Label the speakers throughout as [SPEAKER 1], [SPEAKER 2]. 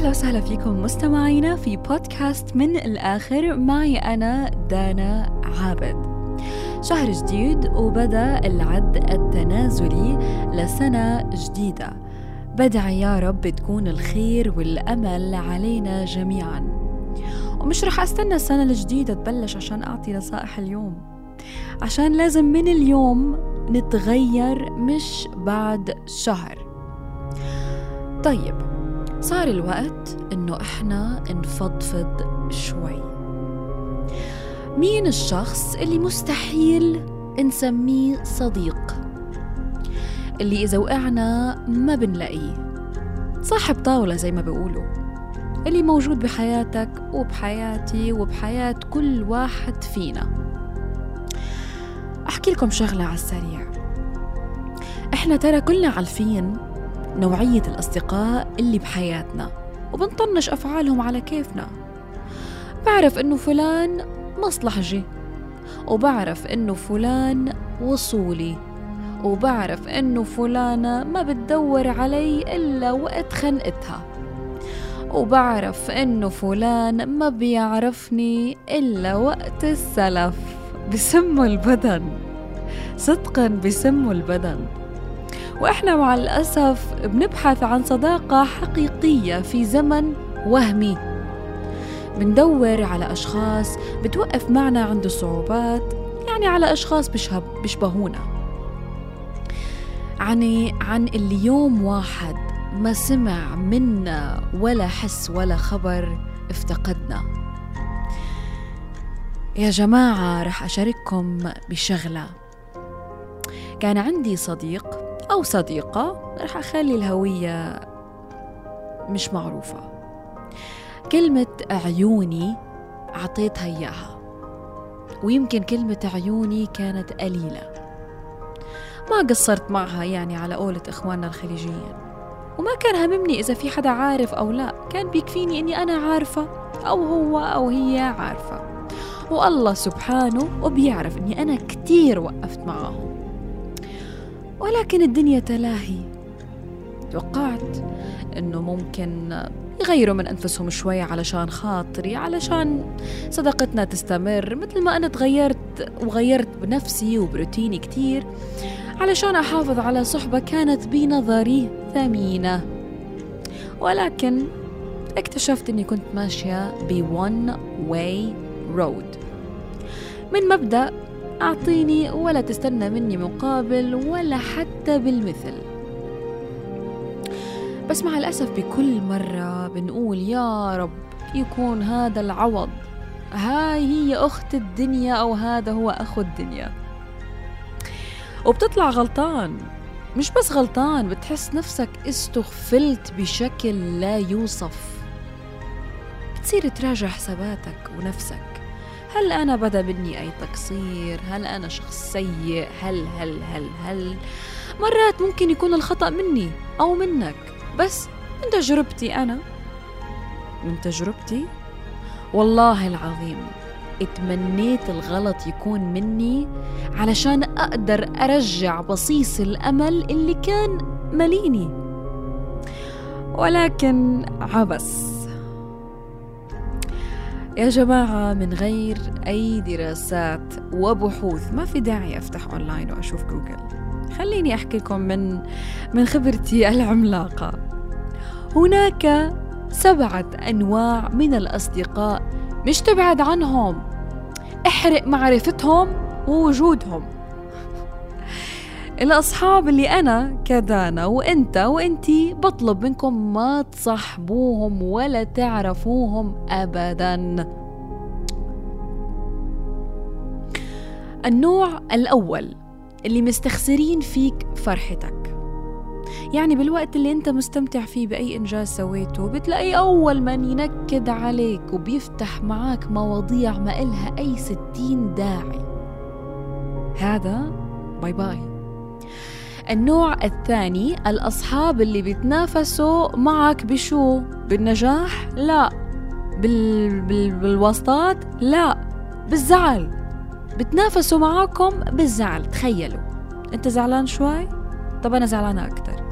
[SPEAKER 1] واهلا وسهلا فيكم مستمعينا في بودكاست من الآخر معي أنا دانا عابد. شهر جديد وبدأ العد التنازلي لسنة جديدة. بدعي يا رب تكون الخير والأمل علينا جميعا. ومش رح أستنى السنة الجديدة تبلش عشان أعطي نصائح اليوم. عشان لازم من اليوم نتغير مش بعد شهر. طيب صار الوقت إنه إحنا نفضفض شوي. مين الشخص اللي مستحيل نسميه صديق؟ اللي إذا وقعنا ما بنلاقيه. صاحب طاولة زي ما بيقولوا. اللي موجود بحياتك وبحياتي وبحياة كل واحد فينا. أحكي لكم شغلة على السريع. إحنا ترى كلنا عارفين نوعية الأصدقاء اللي بحياتنا وبنطنش أفعالهم على كيفنا. بعرف إنه فلان مصلحجي وبعرف إنه فلان وصولي وبعرف إنه فلانة ما بتدور علي إلا وقت خنقتها. وبعرف إنه فلان ما بيعرفني إلا وقت السلف بسموا البدن. صدقا بسموا البدن. وإحنا مع الأسف بنبحث عن صداقة حقيقية في زمن وهمي. بندور على أشخاص بتوقف معنا عند الصعوبات يعني على أشخاص بشهب بيشبهونا. يعني عن اللي يوم واحد ما سمع منا ولا حس ولا خبر افتقدنا. يا جماعة رح أشارككم بشغلة. كان عندي صديق أو صديقة رح أخلي الهوية مش معروفة. كلمة عيوني عطيتها إياها ويمكن كلمة عيوني كانت قليلة. ما قصرت معها يعني على قولة إخواننا الخليجيين وما كان هممني إذا في حدا عارف أو لا. كان بيكفيني إني أنا عارفة أو هو أو هي عارفة. والله سبحانه وبيعرف إني أنا كتير وقفت معاهم. ولكن الدنيا تلاهي. توقعت إنه ممكن يغيروا من أنفسهم شوي علشان خاطري علشان صداقتنا تستمر. مثل ما أنا تغيرت وغيرت بنفسي وبروتيني كتير علشان أحافظ على صحبة كانت بنظري ثمينة. ولكن اكتشفت إني كنت ماشية ب one way road من مبدأ أعطيني ولا تستنى مني مقابل ولا حتى بالمثل. بس مع الأسف بكل مرة بنقول يا رب يكون هذا العوض. هاي هي أخت الدنيا أو هذا هو أخو الدنيا. وبتطلع غلطان. مش بس غلطان بتحس نفسك استغفلت بشكل لا يوصف. بتصير تراجع حساباتك ونفسك. هل أنا بدأ مني أي تقصير؟ هل أنا شخص سيء؟ هل هل هل هل مرات ممكن يكون الخطأ مني أو منك بس من تجربتي أنا من تجربتي والله العظيم اتمنيت الغلط يكون مني علشان أقدر أرجع بصيص الأمل اللي كان مليني ولكن عبس يا جماعة من غير أي دراسات وبحوث ما في داعي أفتح أونلاين وأشوف جوجل خليني أحكي لكم من من خبرتي العملاقة. هناك سبعة أنواع من الأصدقاء مش تبعد عنهم. احرق معرفتهم ووجودهم. الأصحاب اللي أنا كدانا وأنت وأنتي بطلب منكم ما تصاحبوهم ولا تعرفوهم أبدا. النوع الأول اللي مستخسرين فيك فرحتك. يعني بالوقت اللي أنت مستمتع فيه بأي إنجاز سويته بتلاقي أول من ينكد عليك وبيفتح معاك مواضيع ما إلها أي ستين داعي. هذا bye bye النوع الثاني الأصحاب اللي بيتنافسوا معك بشو؟ بالنجاح؟ لا. بال... بال... بالواسطات؟ لا. بالزعل. بتنافسوا معاكم بالزعل تخيلوا. أنت زعلان شوي؟ طب أنا زعلانة أكتر.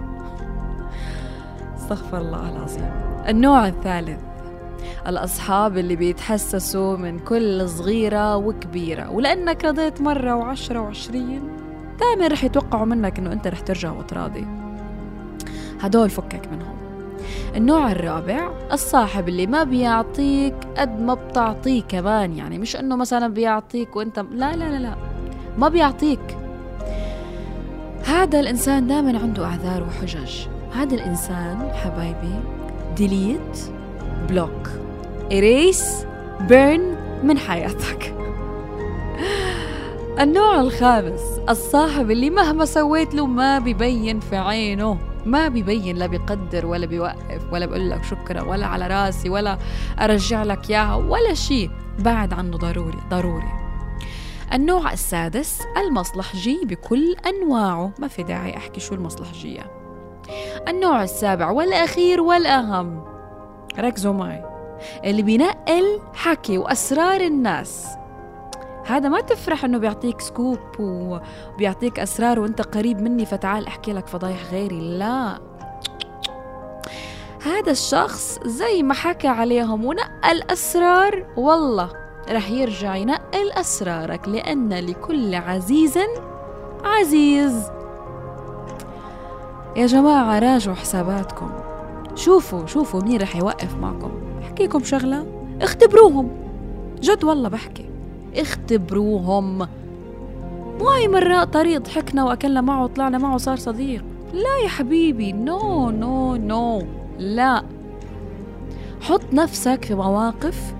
[SPEAKER 1] استغفر الله العظيم. النوع الثالث. الأصحاب اللي بيتحسسوا من كل صغيرة وكبيرة. ولأنك رضيت مرة وعشرة وعشرين دائما رح يتوقعوا منك أنه أنت رح ترجع وتراضي. هدول فكك منهم. النوع الرابع الصاحب اللي ما بيعطيك قد ما بتعطيه كمان. يعني مش إنه مثلا بيعطيك وأنت لا لا لا لا. ما بيعطيك. هذا الإنسان دائما عنده أعذار وحجج. هذا الإنسان حبايبي delete block erase burn من حياتك. النوع الخامس الصاحب اللي مهما سويت له ما بيبين في عينه. ما بيبين لا بيقدر ولا بيوقف ولا بيقول لك شكرا ولا على راسي ولا أرجع لك إياها ولا شيء. بعد عنه ضروري ضروري. النوع السادس المصلحجي بكل أنواعه. ما في داعي أحكي شو المصلحجية النوع السابع والأخير والأهم. ركزوا معي. اللي بينقل حكي وأسرار الناس. هذا ما تفرح إنه بيعطيك سكوب وبيعطيك أسرار وأنت قريب مني فتعال أحكي لك فضايح غيري. لا. هذا الشخص زي ما حكى عليهم ونقل أسرار والله رح يرجع ينقل أسرارك لأن لكل عزيز عزيز. يا جماعة راجعوا حساباتكم. شوفوا شوفوا مين رح يوقف معكم. أحكيكم شغلة؟ اختبروهم. جد والله بحكي. اختبروهم. مو هاي مرة طريق ضحكنا وأكلنا معه وطلعنا معه صار صديق. لا يا حبيبي no no no لا. حط نفسك في مواقف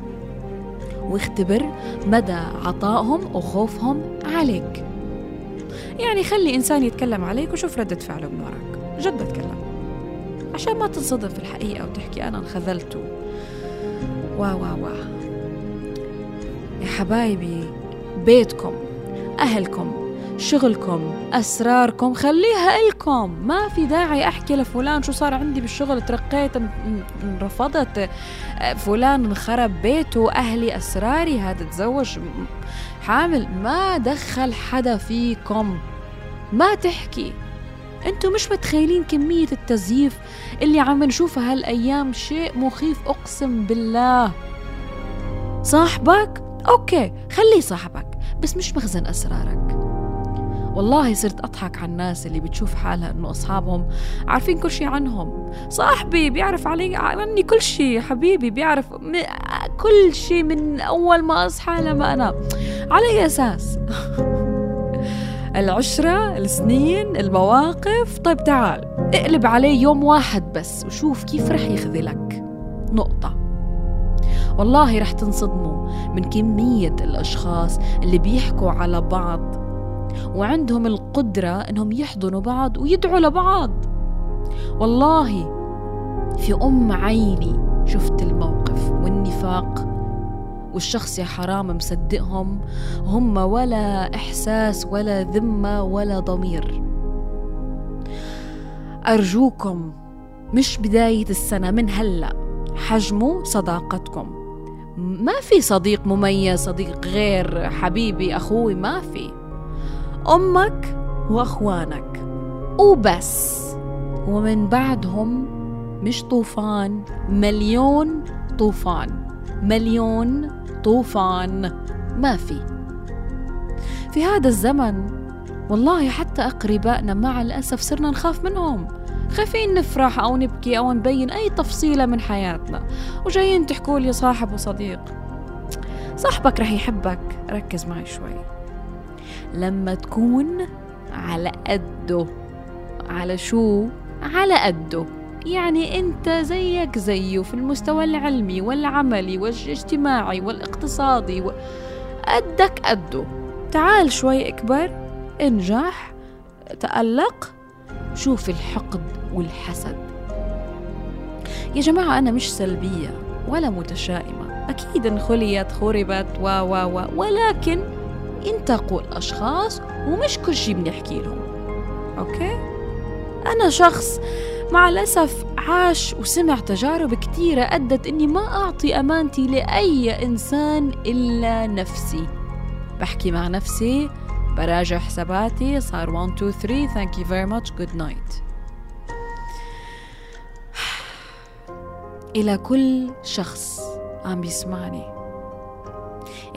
[SPEAKER 1] واختبر مدى عطائهم وخوفهم عليك. يعني خلي إنسان يتكلم عليك وشوف ردة فعله من وراك جد بتكلم عشان ما تنصدم في الحقيقة وتحكي أنا انخذلته وا وا وا يا حبايبي بيتكم أهلكم شغلكم أسراركم خليها إلكم. ما في داعي أحكي لفلان شو صار عندي بالشغل ترقيت انرفضت. فلان انخرب بيته أهلي أسراري هذا تزوج حامل. ما دخل حدا فيكم. ما تحكي. أنتم مش متخيلين كمية التزييف اللي عم نشوفها هالأيام. شيء مخيف أقسم بالله. صاحبك أوكي خليه صاحبك بس مش مخزن أسرارك. والله صرت أضحك على الناس اللي بتشوف حالها إنه أصحابهم عارفين كل شيء عنهم. صاحبي بيعرف علي عني كل شيء حبيبي بيعرف كل شيء من أول ما أصحى لما أنام. على أي أساس. العشرة السنين المواقف. طيب تعال اقلب عليه يوم واحد بس وشوف كيف رح يخذلك. نقطة. والله رح تنصدموا من كمية الأشخاص اللي بيحكوا على بعض وعندهم القدرة إنهم يحضنوا بعض ويدعوا لبعض. والله في أم عيني شفت الموقف والنفاق والشخص يا حرام مصدقهم هم ولا إحساس ولا ذمة ولا ضمير. أرجوكم مش بداية السنة من هلأ حجموا صداقتكم. ما في صديق مميز صديق غير حبيبي أخوي ما في. أمك وأخوانك. وبس. ومن بعدهم مش طوفان مليون طوفان. مليون طوفان. ما في. في هذا الزمن والله حتى أقربائنا مع الأسف صرنا نخاف منهم. خايفين نفرح أو نبكي أو نبين أي تفصيلة من حياتنا. وجايين تحكوا لي صاحب وصديق. صاحبك رح يحبك. ركز معي شوي. لما تكون على قده. على شو؟ على قده. يعني أنت زيك زيه في المستوى العلمي والعملي والاجتماعي والاقتصادي و... قدك قده. تعال شوي أكبر. انجح. تألق. شوف الحقد والحسد. يا جماعة أنا مش سلبية ولا متشائمة. أكيد انخليت خربت و و و ولكن انتقوا الأشخاص ومش كل شي بنحكي لهم. أوكي؟ أنا شخص مع الأسف عاش وسمع تجارب كتيرة أدت إني ما أعطي أمانتي لأي إنسان إلا نفسي. بحكي مع نفسي براجع حساباتي صار 1 2 3 thank you very much. Good night. إلى كل شخص عم بيسمعني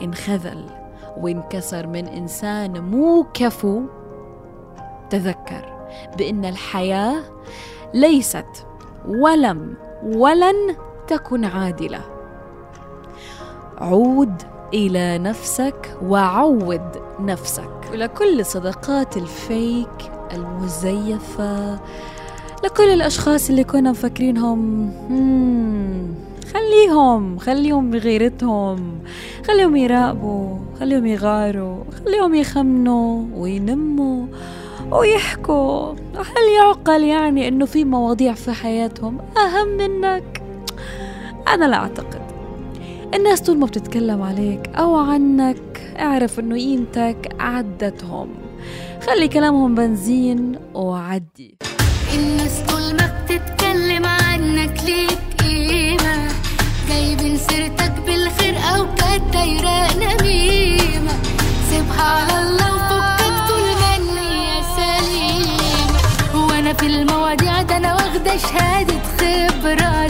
[SPEAKER 1] انخذل وانكسر من إنسان مو كفو. تذكر بأن الحياة ليست ولم ولن تكن عادلة. عود إلى نفسك وعود نفسك. ولكل صداقات الفيك المزيفة لكل الأشخاص اللي كنا مفكرينهم خليهم خليهم بغيرتهم خليهم يراقبوا خليهم يغاروا خليهم يخمنوا وينموا ويحكوا. وهل يعقل يعني إنه في مواضيع في حياتهم أهم منك؟ أنا لا أعتقد. الناس طول ما بتتكلم عليك أو عنك اعرف إنه قيمتك عدتهم. خلي كلامهم بنزين وعدي.
[SPEAKER 2] الناس طول ما بتتكلم عنك ليك قيمة جايبين سيرتك بالخير أو كانت دايرة نميمة سيبها على الله وفكك طول ما يا سليمة. وأنا في المواضيع ده أنا واخدة شهادة خبرة.